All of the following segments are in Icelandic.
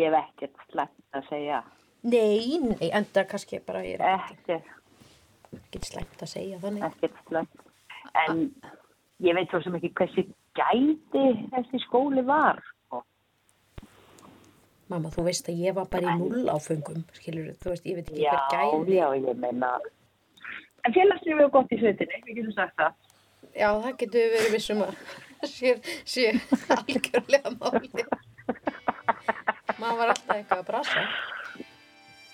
Ég hef ekkert slæmt að segja. Nei, nei, enda kannski bara ég er Ekkert, slæmt að segja þannig. ekkert slæmt. En ég veit svo sem ekki hversi gæti þessi skóli var. sko. Mamma, þú veist að ég var bara í null áfengum, skilur þú veist, ég veit ekki Já, hver gæði. já, ég meina. En félagslífið er gott í sveitinni, við getum sagt það. Já, það getur við verið vissum að sé, sé algjörlega máli. Maður var alltaf eitthvað að brasa.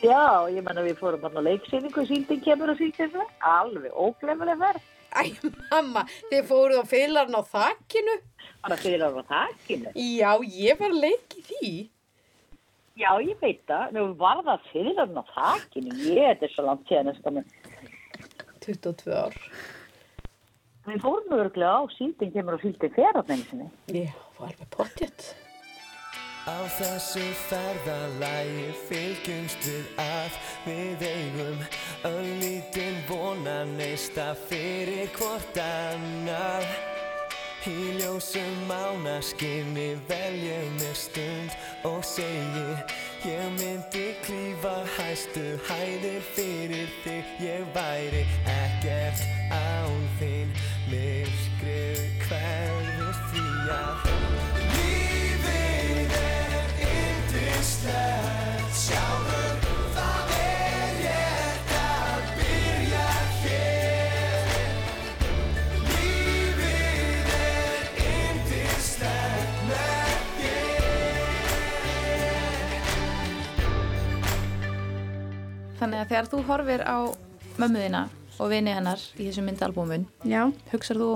Já, ég meina við fórum hann á leiksýningu, síldin kemur og síldin. Alveg óglemuleg verð. Æ, mamma, þið fóruð á félarn á þakkinu. Bara fyrir á þakkinu. Já, ég var að leiki því. Já, ég veit það. Nú var það fyrir hann á þakkinu. Ég, er langt síðan að skamma. 22 ár. Við fórum örglega á síldin kemur og síldin þenginni. Já, var alveg pottjött. Á þessu ferðalagi fylgjumst við að við eigum Öllítinn vonaneista fyrir hvort annar Í ljósum mánaskinni veljum mér stund og segi Ég myndi klífa hæstu hæðir fyrir þig. Ég væri ekkert án þín Myrkrið þegar þú horfir á mömmuðina og vini hennar í þessu myndalbúmun, Já, hugsar þú,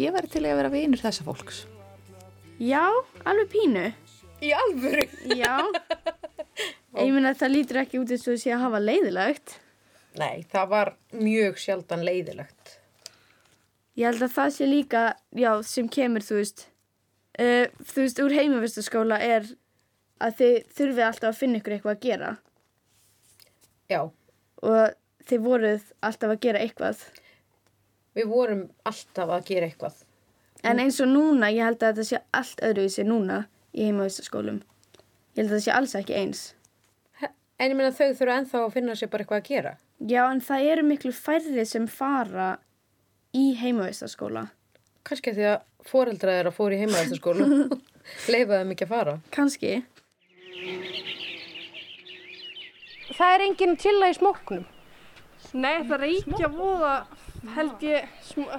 ég væri til að vera vinur þessa fólks. já, alveg pínu. Í alvöru? Já. Ég meina það lítur ekki út eins og sé að hafa leiðilegt. Nei, það var mjög sjaldan leiðilegt. Ég held að það sé líka, já, sem kemur, þú veist, uh, þú veist, úr heimavistaskóla er að þið þurfið alltaf að finna ykkur eitthvað að gera Já, og þið voruð alltaf að gera eitthvað. við vorum alltaf að gera eitthvað. En eins og núna, ég held að þetta sé allt öðruvísi núna í heimavistaskólum. Ég held að það sé alls ekki eins. En ég meina þau þurfa ennþá að finna sér bara eitthvað að gera. Já, en það eru miklu færri sem fara í heimavistaskóla. Kannski af því að foreldra þeirra fór í heimaðastaskólu. Leifaði ekki að fara. Kanski. Það er enginn chilla í smóknum. Nei, það reykja voða held ég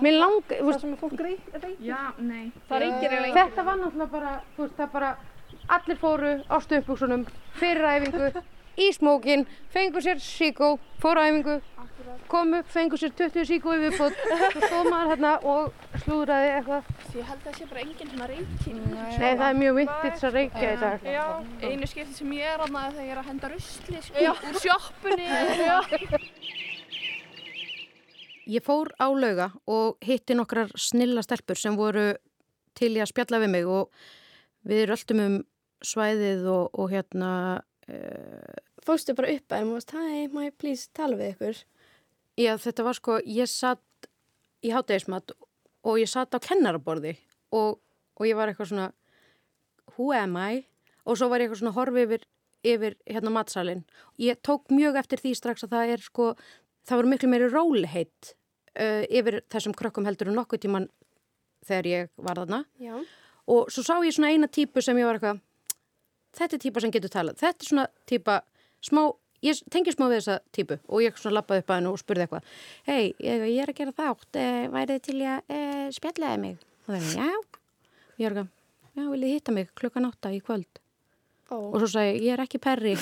Mér langar, það sem er fólk reykja. Já, nei. Það reykir eiginlega þetta var náttúrulega bara, þú veist, það bara, allir fóru á stöðbúksunum, fyrir æfingu, í smókin, fengu sér síkó, fóru á æfingu, komu, fengu sér 20 síkó í viðbót, svo stóð maður hérna og slúðraði eitthvað. Ég held að það sé bara enginn svona reykir. Nei, það er mjög vintage að reykja í dag. Já, einu skipti sem ég er annað þegar ég er að henda rusli sko, úr sjoppunni. Ég fór á lauga og hitti nokkrar snilla stelpur sem voru til í að spjalla við mig og við röltum um svæðið og, og hérna, uh, Fórstu bara upp að þeim og varst, hæ, má ég please tala við ykkur? já þetta var sko, ég satt í hátægismat og ég satt á kennaraborði og, og ég var eitthvað svona, who am I? Og svo var ég eitthvað svona horfi yfir, yfir hérna matsalinn. Ég tók mjög eftir því strax að það er sko, það voru miklu meiri róliheit uh, yfir þessum krökkum heldur en nokkuð tíman þegar ég var þarna. Já. Og svo sá ég svona eina típu sem ég var eitthvað, þetta er típa sem getur talað. Þetta er svona típa, smá, ég tengi smá við þessa típu og ég svona lappaði upp að hennu og spurði eitthvað. Hei, ég, ég er að gera þátt, eh, værið til ég að eh, spjallaði mig? Og það er, já. Er eitthvað, já, viljið hitta mig klukkan átta í kvöld? Ó. Og svo sagði ég, ég er ekki perri.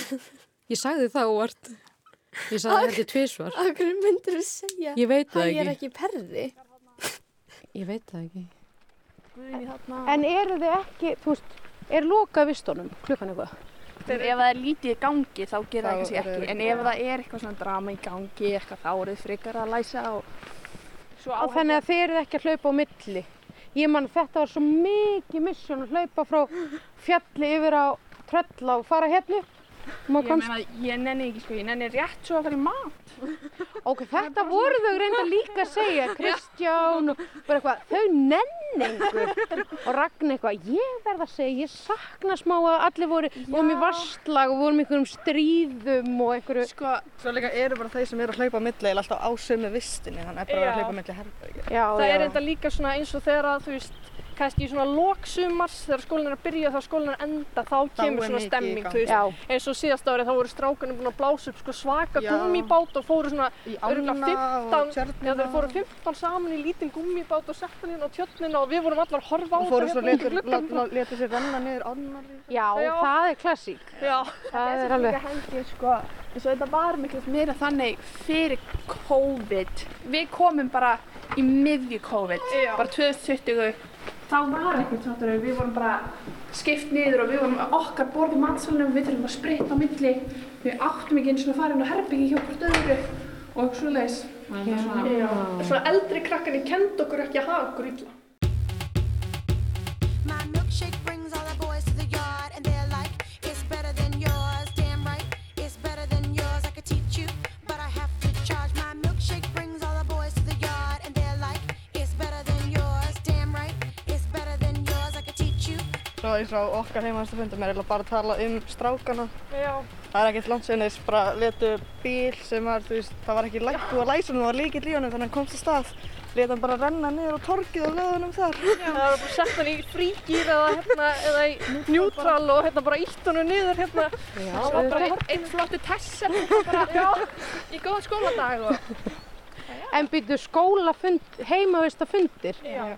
Ég sagði það óvart. Ég sagði það heldur tvisvar. Af hverju myndir þú segja? Ég veit það er ekki. ekki perri. Ég veit það ekki. En eru þið ekki, þú veist, er lokað vistunum klukkan eitthvað? Ef það er lítið í gangi þá gerir það kannski ekki. En ef það er eitthvað svona drama í gangi, eitthvað þá eru þið frekar að læsa og svo Og þannig að þið eruð ekki að hlaupa á milli. Ég man þetta var svo mikið mission að hlaupa frá fjalli yfir á tröll og fara maður Ég meina, ég nenni ekki sko, ég nenni rétt svo að fara í mat. Ok, þetta voru þau reynda líka að segja, Kristján og bara eitthvað, þau nenningu. Og Ragnar eitthvað, ég verð að segja, ég sakna smá að allir voru, vorum í vastlag og vorum í einhverjum stríðum og einhverju, Sko, Svo líka eru bara þeir sem eru að hlaupa á milli eða alltaf á sömu vistinni, þannig að bara að hlaupa á milli já, það já. er enda líka svona eins og þegar að, þú veist, kannski svona loksumars, þegar skólinn er að byrja þá skólinn er að enda, þá Þá kemur svona stemming, þú veist. Eins og síðast árið þá voru strákunum búin að blása upp sko svaka gummibát og fóru svona ána 15 og Já, tjörnina. þeir fóru 15 saman í lítinn gummibát og settu hann inn á tjötnina og við vorum allar að horfa á Og fóru svo hérna gluggann. lá- létu sér renna niður líka. já, Já. það er klassík. Já, Það er alveg, sko, eins og þetta var miklu meira þannig fyrir COVID. Við komum bara í miðju COVID, Já. bara 2020. Þá var ekkert sáttur, við vorum bara skipt niður og við vorum okkar borð í matsalunum, við þurfum að spritta á milli, við áttum ekki eins og inn á herbyggi hjá hvort öðru og svoleiðis. Svona eldri krakkarnir kend okkur ekki að hafa okkur illa. Eins og okkar heimaðastu fundum er eiginlega bara að tala um strákana. Já. Það er ekkert langt sinni, bara letu bíl sem var, þú veist, það var ekki lægt og að læsa hann, það var líkill í honum þannig að hann komst á stað. Leta hann bara renna niður á torgið og löða hann um þar. Það var bara sett hann í frígýr eða, hérna, eða í njútral og hérna bara ítt hann niður hérna. já, það var bara einn ein flottu tessa bara, já, í góða skóladag og En byrju skólafund, heimavista fundir. Já.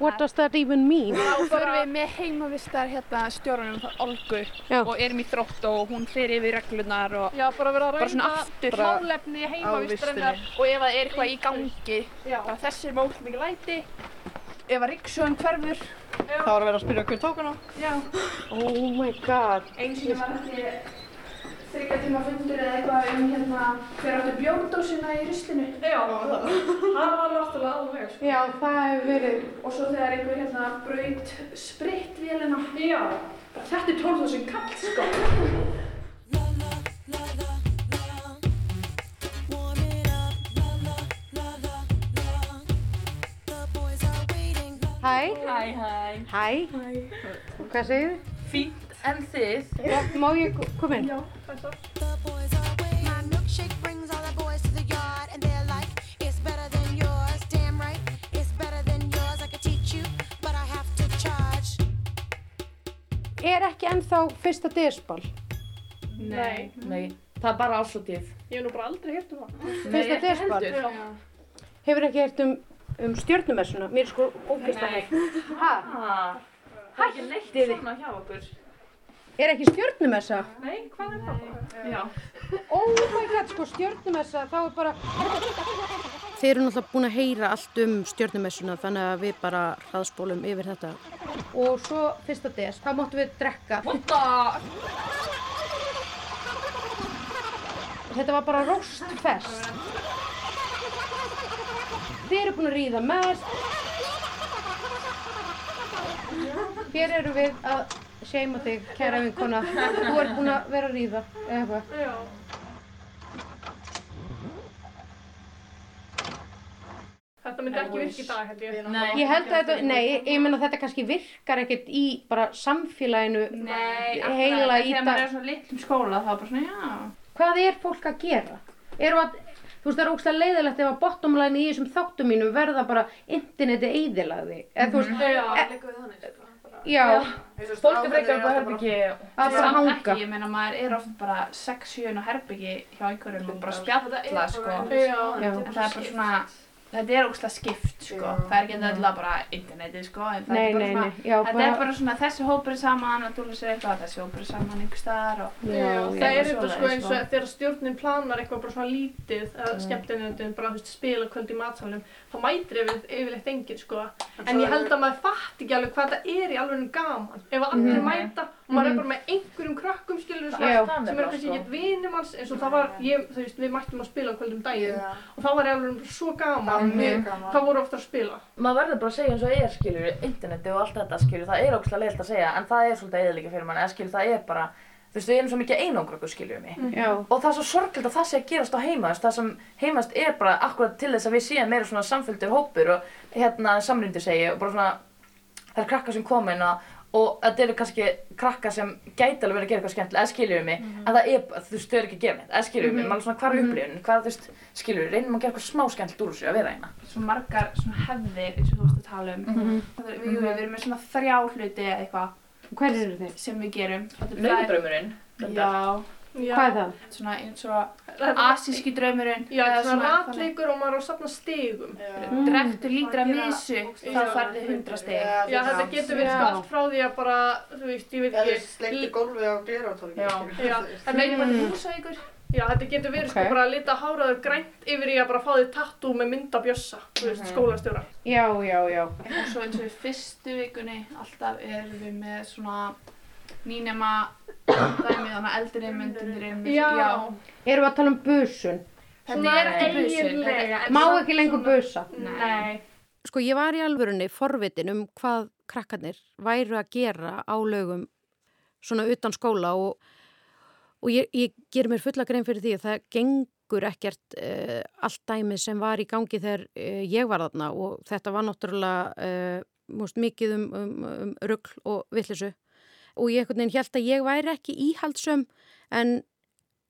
What does that even mean? þá förum við með heimavistar hérna stjórnum það Olgu Já. og erum í þrótt og hún fer yfir reglunar og Já, bara vera að bara svona ræða málefni heimavistarinnar og ef það er eitthvað í gangi Já. þessir mál mikið læti ef að ríksjóðan hverfur Það var að vera að spyrja hver tók hann á. já. Oh my god. eins og var ekki þryggja tíma fundur eða eitthvað um hérna hver áttu bjórdósina í ruslinu. Já, það það var náttúrulega alveg sko. Já, það hefur verið, og svo þegar einhver hérna braut spritvélina Já. bara þetta er 12.000 kall sko La la la la la. Warm it up. La la la la la. The boys are waiting. hæ, hæ hæ hæ, hvað segir þið? fínt en þið Já, má ég koma inn? The boys are waiting. My milkshake brings all the boys to the yard, and they're like, it's better than yours. Damn right, it's better than yours. I could teach you, but I have to charge. Er ekki ennþá fyrsta desbal? Nei. Nei, það er bara ásótið. Ég hef nú bara aldrei hirt um það. Fyrsta desbal? Hefur ekki heyrt um, um stjórnumessuna? Mér er sko ógeðslega heitt. Hæ? Það er ekki neitt svona hjá okkur. Er ekki stjórnumessa? Nei, hvað er það? Já. Oh my god, sko stjórnumessa, þá er bara... Þeir eru náttúrulega búin að heyra allt um stjórnumessuna þannig að við bara hraðspólum yfir þetta. Og svo fyrsta des, þá máttum við drekka. What Þetta var bara róstfest. Þið eru búin að ríða mest. Hér eru við að seima þig, kæra vinkona. Þú ert búin að vera að ríða, eða eitthvað. Já. Þetta myndi ekki virka í dag, held ég. Nei. Ég held að þetta, nei, ég meina þetta kannski virkar ekkert í bara samfélaginu. Nei, Heila í þegar dag. maður er svona litlum skóla þá bara svona, já. Hvað er fólk að gera? Eru að, þú veist það er ógstlega leiðilegt ef að bottomlæni í þessum þáttum mínum verða bara interneti eðilaði. Eða þú veist, Já. Já, Fólk er frekar upp á herbyggi. að bara Samt hanga. ég meina maður er oft bara 6-7 á herbyggi hjá einhverjum og bara spjalla sko. En það er bara svona, þetta er ógslag skipt sko. Það er ekki endilega bara internetið sko, en það Nei, er bara nei, svona, nei, já, þetta bara, er bara svona þessi hópur er saman að dúla sér eitthvað, þessi hópur er saman einhver staðar og já, Já, já. það er þetta svoleiðis, sko eins og sko. þegar stjórnin planar eitthvað bara svona lítið að skemmtinnendin bara þú veist spila kvöld í matsalunum þá mætir yfir, yfirleitt enginn sko en ég held að maður fatt ekki alveg hvað það er í alveg gaman ef allir mæta og maður er bara með einhverjum krökkum skilur Já. sem eru kannski ekki vinum hans eins og það var, ég, þú veist, við mættum að spila kvöld um daginn og þá var ég alveg svo gaman. Hvað voru ofta að spila. Maður verður bara að segja eins og er, skilur, interneti og allt þetta, skilur, það er ógslag leiðilt að segja, en það er svolítið eðlika fyrir mann, eða skilur, það er bara, þú veist, við erum svo mikið einangra okkur, skiljum mig. Já. Og það er svo sorglega að það sé að gerast á heimast, það sem heimast er bara akkurat til þess að við séum meira svona samfylgdur hópur og hérna samrýndu segi og bara svona, það er krakkar sem komin og, og þetta eru kannski krakkar sem gæti alveg verið að gera eitthvað skemmtilega, eða skiljum mig, en það er, bara- þú veist, þau eru ekki að gera neitt, eða skiljum mig, Mhm. maður svona hvar er Mhm. upplifun, hvað, þú veist, skiljum við, reynum að gera eitthvað smá skemmtilegt úr þessu að vera hérna. Svo margar svona hefðir eins og þú varst að tala um. Mhm. Það er- Við, jú, við erum með svona þrjá hluti eða eitthvað. Hver eru þeir? Sem við gerum. Þetta er- Nauðadraumurinn, Já. Já. Hvað er það? Svona eins og asíski draumurinn. Já, eða svona þannig. ratleikur og maður á að safna stigum. Drektu lítra misu, þá færði 100 stig. Já, þetta getur verið sko allt frá því að bara, þú veist, ég veit Eða ekki. sleikti gólfið á glerártorgi. Já, já. Það er bara húsaukur. Já, þetta getur verið sko Ok. bara að lita háraður grænt yfir í að bara fá þig tattoo með mynda bjössa, þú veist, Mhm. skólastjóra. Já, já, já. Og svo eins og í fyrstu vikunni alltaf erum við með svona nýnema dæmi þannig að eldri myndir Já. Erum við að tala um busun? Þetta er ekki busun. Má ekki lengur busa? Nei. Sko ég var í alvörunni forvitin um hvað krakkarnir væru að gera á lögum svona utan skóla og, og ég, ég ger mér fulla grein fyrir því að það gengur ekkert uh, allt dæmið sem var í gangi þegar uh, ég var þarna og þetta var náttúrulega uh, múst, mikið um, um, um rugl og villisu og ég einhvern veginn held að ég væri ekki íhaldsum en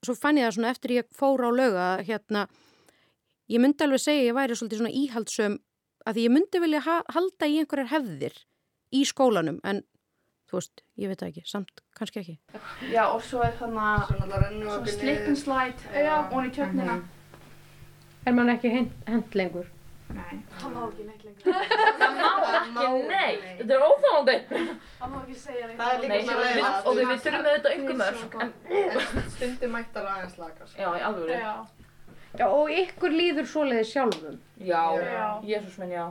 svo fann ég það svona eftir ég fór á löga að hérna ég myndi alveg segja ég væri svolítið svona íhaldsum að því ég myndi vilja ha halda í einhverjar hefðir í skólanum en þú veist, ég veit það ekki, samt kannski ekki. Já, og svo er þannig Svona slip and slide og í tjörnina. Er mann ekki hent lengur? Nei. Það má ekki neitt lengur. Það má ekki, nei, þetta er óþálandi. Það má ekki segja neitt. Það er líka Nei, svo við- leiðilegt. og við þurfum auðvitað einhver mörg, en Stundum mættar aðeins laga. sko. já, í alvöru. Já. Já, og ykkur líður svoleiði sjálfum. Já, Já. Jésús minn, já.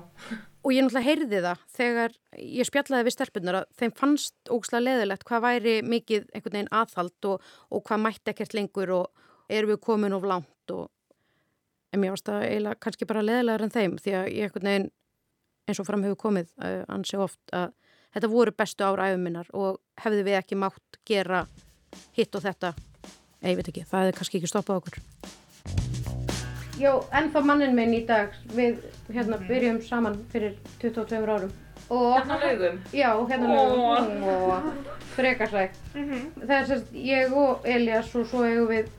Og ég náttúrulega heyrði það þegar ég spjallaði við stelpunar að þeim fannst ógslega leðilegt hvað væri mikið einhvern veginn aðhald og, og hvað mætti ekkert lengur og erum við komin of langt og en mér varst það eiginlega kannski bara leðilegar en þeim því að ég einhvern veginn eins og fram hefur komið uh, ansi oft að þetta voru bestu ára æfum minnar og hefði við ekki mátt gera hitt og þetta. Nei, ég veit ekki, það hefði kannski ekki stoppað okkur. Jó, ennþá mannin minn í dag. Við hérna byrjum saman fyrir 22 árum. Og Hérna á laugum. Já, hérna lögum og frekarsæk Það er sérst ég og Elias og svo eigum við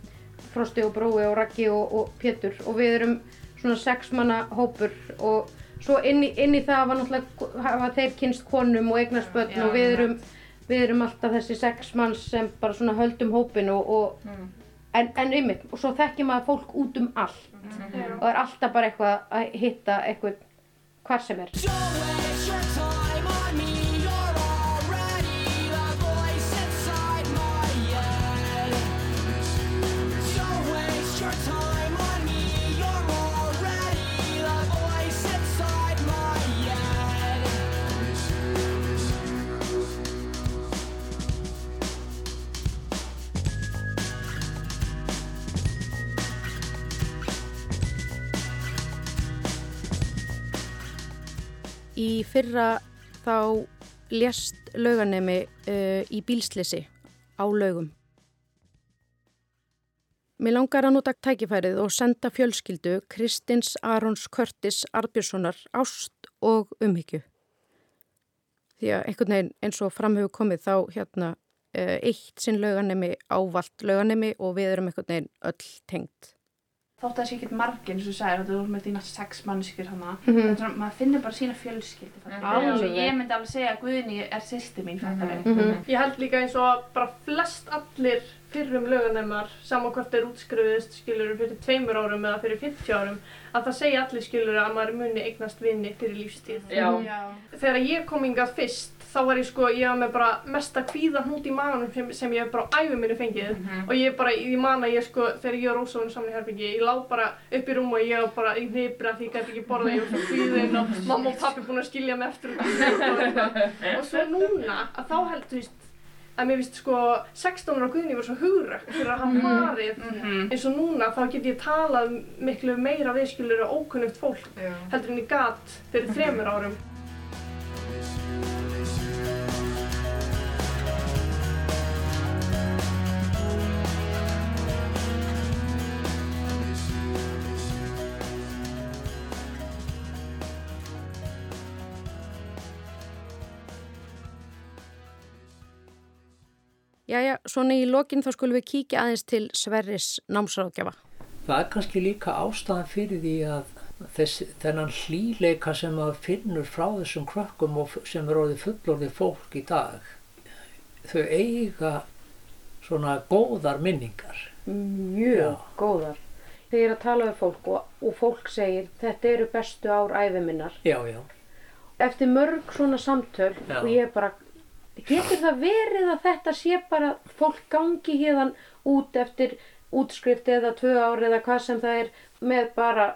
Frosti og Brói og Raggi og, og Pétur. Og við erum svona sex manna hópur og svo inn í, inn í það var náttúrulega hafa þeir kynst konum og eignast börn og við erum, við erum alltaf þessi sex manns sem bara svona höldum hópin og, og en, en ymmið og svo þekkir maður fólk út um allt. Og er alltaf bara eitthvað að hitta eitthvað hvar sem er Í fyrra þá lést lauganemi uh, í bílslisi á laugum. Mér langar að nota tækifærið og senda fjölskyldu Kristins Arons Körtis Arbjörnssonar ást og umhyggju. Því að einhvern veginn eins og framhefur komið þá hérna uh, eitt sinn lauganemi ávalt lauganemi og við erum einhvern veginn öll tengt. Þótt að það sé ekkert margir eins og þú sagðir, þú ert með þína sex mannskjur. Mhm. Mm -hmm. Maður finnur bara sína fjölskyldi. Mm Alveg. Ég myndi alveg segja að Guðni er sýsti mín, við. Mhm. Ég held líka eins og bara flest allir fyrrum löganemar, saman hvort þeir útskrifiðist skilur fyrir tveimur árum eða fyrir 50 árum, að það segja allir skilur að maður muni eignast vinni fyrir lífstíð. Já. Já. Þegar ég kom hingað fyrst, þá var ég sko, ég var með bara mesta kvíða hnút í maganum sem, sem ég hef bara á æfi minni fengið og ég bara, ég man að ég sko, þegar ég og vorum saman í herbyggi, ég lá bara upp í rúm og ég var bara í hnibra því ég gæti ekki borða, ég var svo kvíðinn og mamma og pappi búin að skilja mig eftir og og svo núna, að þá held, þú veist, að mér finnst sko 16 ára Guðni var svo hugrökk fyrir að hann farið. Eins og núna þá get ég talað miklu meira við skilur ókunnugt fólk heldur en ég gat fyrir þremur árum Jæja, svona í lokin þá skulum við kíkja aðeins til Sverris námsráðgjafa. Það er kannski líka ástæðan fyrir því að þessi, þennan hlýleika sem maður finnur frá þessum krökkum og sem er orðið fullorðið fólk í dag, þau eiga svona góðar minningar. Mjög Já. góðar. Þegar ég er að tala við fólk og, og fólk segir þetta eru bestu ár æfi minnar. Já, já, Eftir mörg svona samtöl Já. og ég er bara, getur það verið að þetta sé bara fólk gangi hérðan út eftir útskrift eða tvö ár eða hvað sem það er með bara,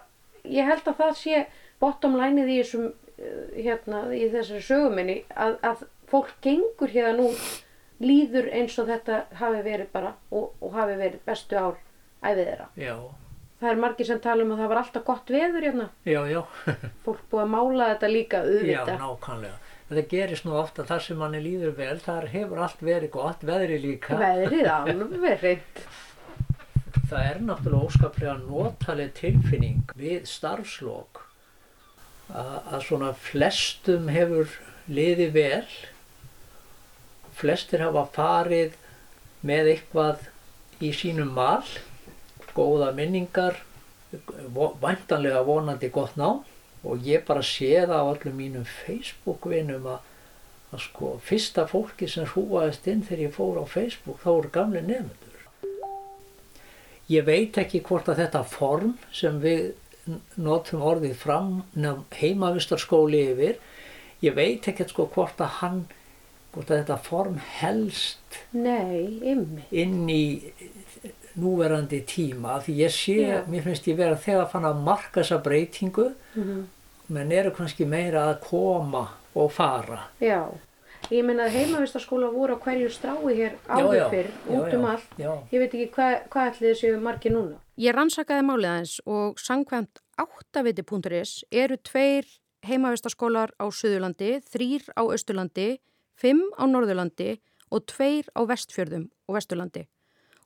ég held að það sé bottom lineið í þessum, eh, hérna, í þessari söguminni að, að fólk gengur hérðan út líður eins og þetta hafi verið bara og, og hafi verið bestu ár æfið þeirra. já, Það er margir sem tala um að það var alltaf gott veður hérna. já, já, Fólk búið að mála þetta líka já, auðvitað. nákvæmlega. Þetta gerist nú ofta þar sem manni líður vel, þar hefur allt verið gott, veðri líka. Veðrið alveg reynd. Það er náttúrulega óskaplega notaleg tilfinning við starfslokk að, svona flestum hefur liðið vel. Flestir hafa farið með eitthvað í sínum mal, góða minningar, væntanlega vonandi gott ná og ég bara sé það á öllum mínum Facebook-vinum að, að sko fyrsta fólki sem hrúaðist inn þegar ég fór á Facebook þá voru gamli nefndur. Ég veit ekki hvort að þetta form sem við notum orðið fram heimavistarskóli yfir, ég veit ekki sko hvort að hann, hvort að þetta form helst Nei, inn í núverandi tíma því ég sé, Já. mér finnst ég vera þegar fann að marka þessa breytingu Mhm. Menn eru kannski meira að koma og fara. Já. Ég meina að heimavistarskóla voru á hverju strái hér áður fyrr, út um allt. já. Ég veit ekki hvað hva ætli þessu margir núna. Ég rannsakaði málið aðeins og sangkvæmt áttaviti.is eru tveir heimavistarskólar á Suðurlandi, þrýr á Östurlandi, fimm á Norðurlandi og tveir á Vestfjörðum og Vesturlandi.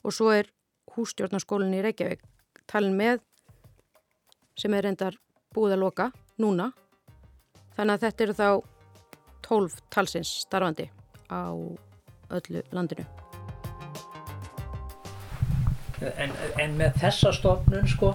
Og svo er hússtjórnarskólinn í Reykjavík talin með sem er reyndar búið að loka núna. Þannig að þetta eru þá 12 talsins starfandi á öllu landinu. En, en með þessa stofnun sko,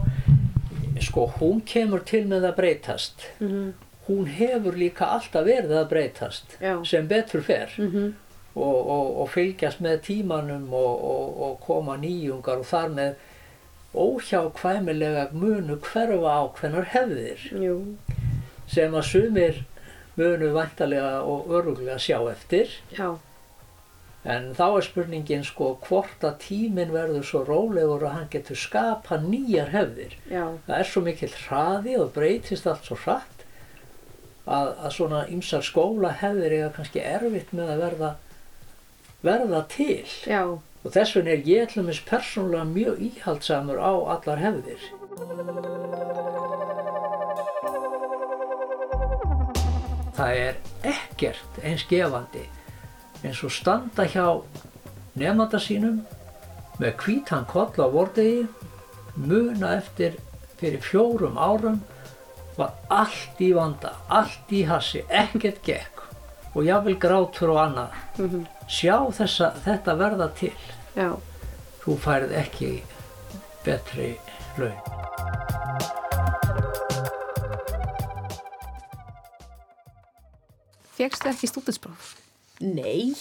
sko hún kemur til með að breytast. Mhm. Hún hefur líka alltaf verið að breytast Já. sem betur fer Mhm. og, og, og fylgjast með tímanum og, og, og koma nýjungar og þar með óhjákvæmilega munu hverfa ákveðnar hefðir Jú. sem að sumir munu vantarlega og öruglega sjá eftir Já. en þá er spurningin sko hvort að tíminn verður svo rólegur að hann getur skapa nýjar hefðir Já. það er svo mikill hraði og breytist allt svo hratt að, að svona ymsar skóla hefðir eiga kannski erfitt með að verða verða til Já. Og þess vegna er ég dæmis persónulega mjög íhaldsamur á allar hefðir það er ekkert eins gefandi eins og standa hjá nefnda sínum með hvítan koll á vordegi muna eftir fyrir fjórum árum var allt í vanda, allt í hassi, ekkert gekk og jáfnvel grátur og annað. Sjá þessa, þetta verða til. Já. Þú færð ekki betri laun. Fegstu ekki stúdinspróf? Nei.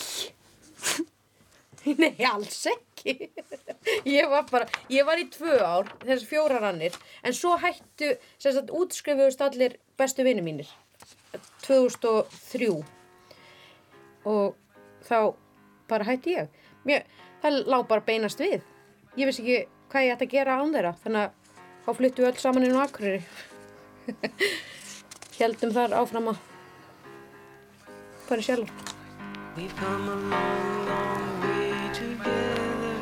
Nei, alls ekki. Ég var bara, ég var í tvö ár, þessi fjórar annir, en svo hættu, sem sagt, útskrifuðust allir bestu vinni mínir. 2003. Og þá bara hætti ég. Mér, það lá bara beinast við. Ég vissi ekki hvað ég ætti að gera án þeirra, þannig að þá fluttu við öll saman inn á Akureyri. Heldum þar áfram að fara sjálf. We've come a long, long way together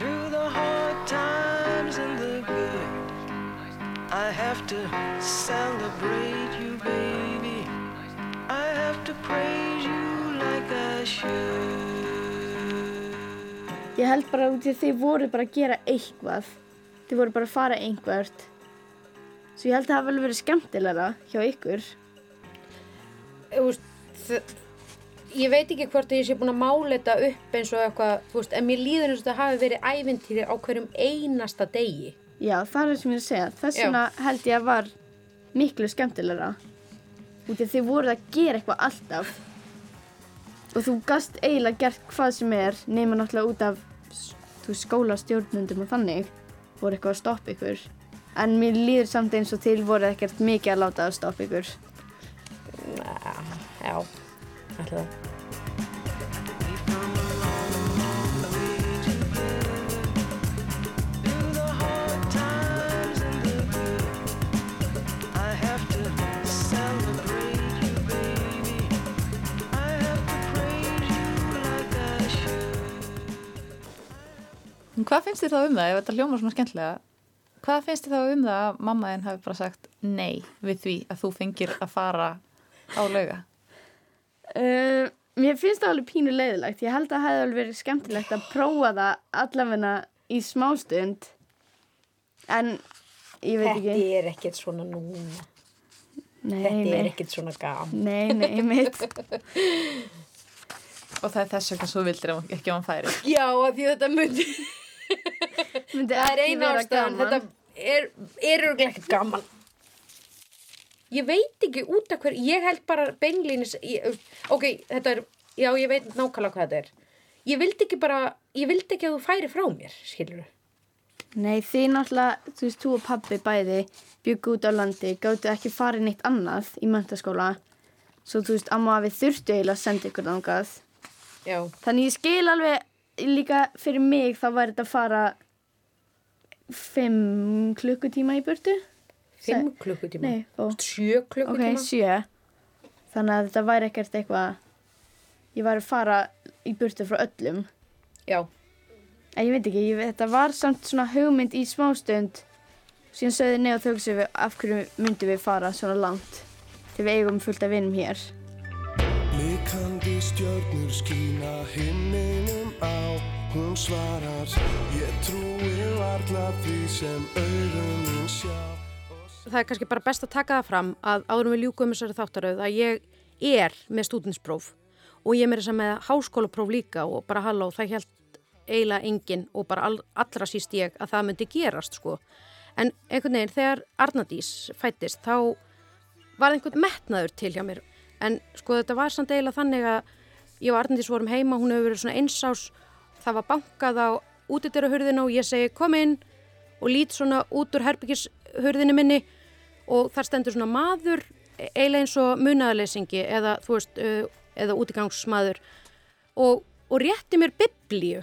through the hard times and the good. I have to celebrate you, baby. I have to praise Ég held bara út í að þið voru bara að gera eitthvað. Þið voru bara að fara einhvert. Svo ég held að það hafi vel verið skemmtilegra hjá ykkur. Þ- ég veit ekki hvort að ég sé búin að mála þetta upp eins og eitthvað, en mér líður eins og þetta hafi verið ævintýri á hverjum einasta degi. Já, það er það sem ég er að segja. Þess vegna held ég að var miklu skemmtilegra. Út af því voruð að gera eitthvað alltaf. Og þú gast eiginlega gert hvað sem er nema náttúrulega út af þú skólastjórnundum og þannig voru eitthvað að stoppa ykkur. En mér líður samt eins og til voru ekkert mikið að láta að stoppa ykkur. Já, ætla Hvað finnst þér þá um það, ef þetta hljómar svona skemmtilega, hvað finnst þér þá um það að mamma þinn hafi bara sagt nei við því að þú fengir að fara á lauga? Uh, mér finnst það alveg pínu leiðilegt. Ég held að það hefði alveg verið skemmtilegt að prófa það allavegna í smástund. En ég veit ekki. Þetta er ekkert svona núna. Nei, Þetta nei. er ekkert svona gaman. Nei, nei, mitt. Og það er þess vegna svo vildir ef- ekki að hann færi. Já, af því þetta Myndi það er eina ástæðan, þetta er, örgulega ekkert gaman. Ég veit ekki út af hver, ég held bara beinlínis, ég, ok, þetta er, já, ég veit nákvæmlega hvað þetta er. Ég vildi ekki bara, ég vildi ekki að þú færi frá mér, skilur Nei, þið náttúrulega, þú veist, þú og pabbi bæði byggu út á landi, gáttu ekki farið neitt annað í mentaskóla. Svo þú veist, amma við þurftu eiginlega að senda ykkur. Já. Þannig ég skil alveg líka fyrir mig þá væri þetta að fara fimm klukkutíma í burtu. Fimm klukkutíma? Nei, ó. Sjö klukkutíma? Ok, sjö. Þannig að þetta væri ekkert eitthvað, ég væri að fara í burtu frá öllum. Já. En ég veit ekki, ég, þetta var samt svona hugmynd í smástund. Síðan sögði þau sem við, af hverju myndum við fara svona langt. Þegar við eigum fullt af vinum hér. Blikandi stjörnur skína himninum á. Hún svarar Ég trúi varla því sem augun mín sjá. Það er kannski bara best að taka það fram að áðurum við ljúkum þessari þáttaröð að ég er með stúdinspróf og ég er með þess að með háskólapróf líka og bara halló, það held eiginlega enginn og bara all, allra síst ég að það myndi gerast sko. En einhvern veginn þegar Arnadís fættist þá var einhvern metnaður til hjá mér en sko þetta var samt eiginlega þannig að ég og Arnadís vorum heima, hún hefur verið svona einsás, það var bankað á útidyrahurðina og ég segi kom inn og lít svona út úr herbyggishurðinu minni og þar stendur svona maður eiginlega eins og munaðarleysingi eða þú veist, uh, eða útigangsmaður. Og, og rétti mér biblíu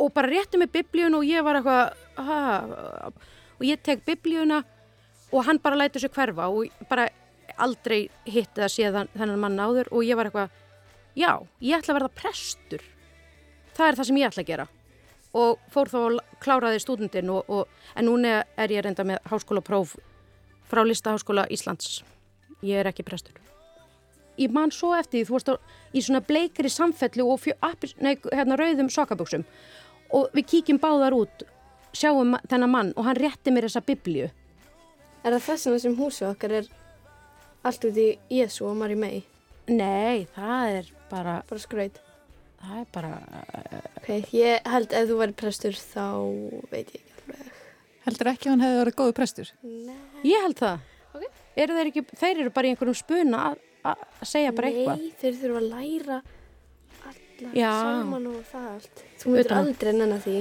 og bara rétti mér biblíun og ég var eitthvað og ég tek biblíuna og hann bara lætur sig hverfa og bara aldrei hitti það síðan þennan mann áður og ég var eitthvað já, ég ætla að verða prestur. Það er það sem ég ætla að gera. Og fór þá að kláraði stúdendin og, og, en núna er ég reynda með háskólapróf frá Listaháskóla Íslands. Ég er ekki prestur. Ég man svo eftir því, þú varst á, í svona bleikri samfellu og fjö, nei, hérna, rauðum sokkaböksum og við kíkjum báðar út sjáum þennan mann og hann rétti mér þessa biblíu. Er það þess vegna sem húsið okkar er allt út í Jésu og Mari May? Nei, það er bara... Bara skraut? Það er bara... Ok, ég held ef þú væri prestur þá veit ég ekki alveg. Heldur ekki að hann hefði verið góðu prestur? Ég held það. Okay. Eru þeir ekki, þeir eru bara í einhverjum spuna að- segja bara eitthvað. Nei, þeir þurfa að læra alla Já. saman og það allt. Þú að- aldrei nennan því.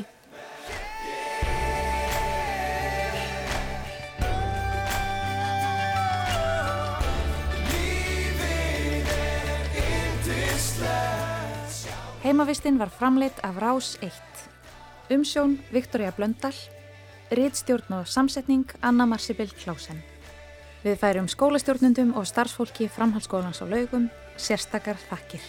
Heimavistinn var framleitt af Rás 1. Umsjón Viktoria Blöndal, riðstjórn og samsetning Anna Marsibil Klásen. Við færum skólastjórnundum og starfsfólki framhaldsskólans á laugum, sérstakar þakkir.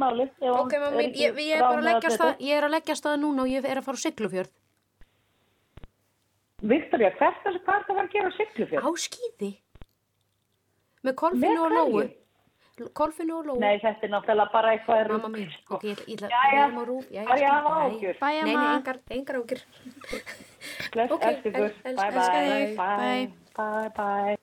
Ekki málið. ef Ok, mamma er ég, ég, er bara að bráðnaður leggja þetta. stað, ég er að leggja stað núna og ég er að fara á Siglufjörð. Viktoria, hvert er hvað er það að fara að gera á Siglufjörð? Á skýði. Með kolfinu og lóu. Kolfinu og lóu. Nei, þetta er náttúrulega bara eitthvað Mamma mín, ok, ég ætla, Jæja, við erum á rúf. Jæja, var ég að skýt, hafa bæ. áhyggjur? Bæ, Nei, engar, engar ágjur. Ok, elsku el- Bye, þig. Bye, bye, bye.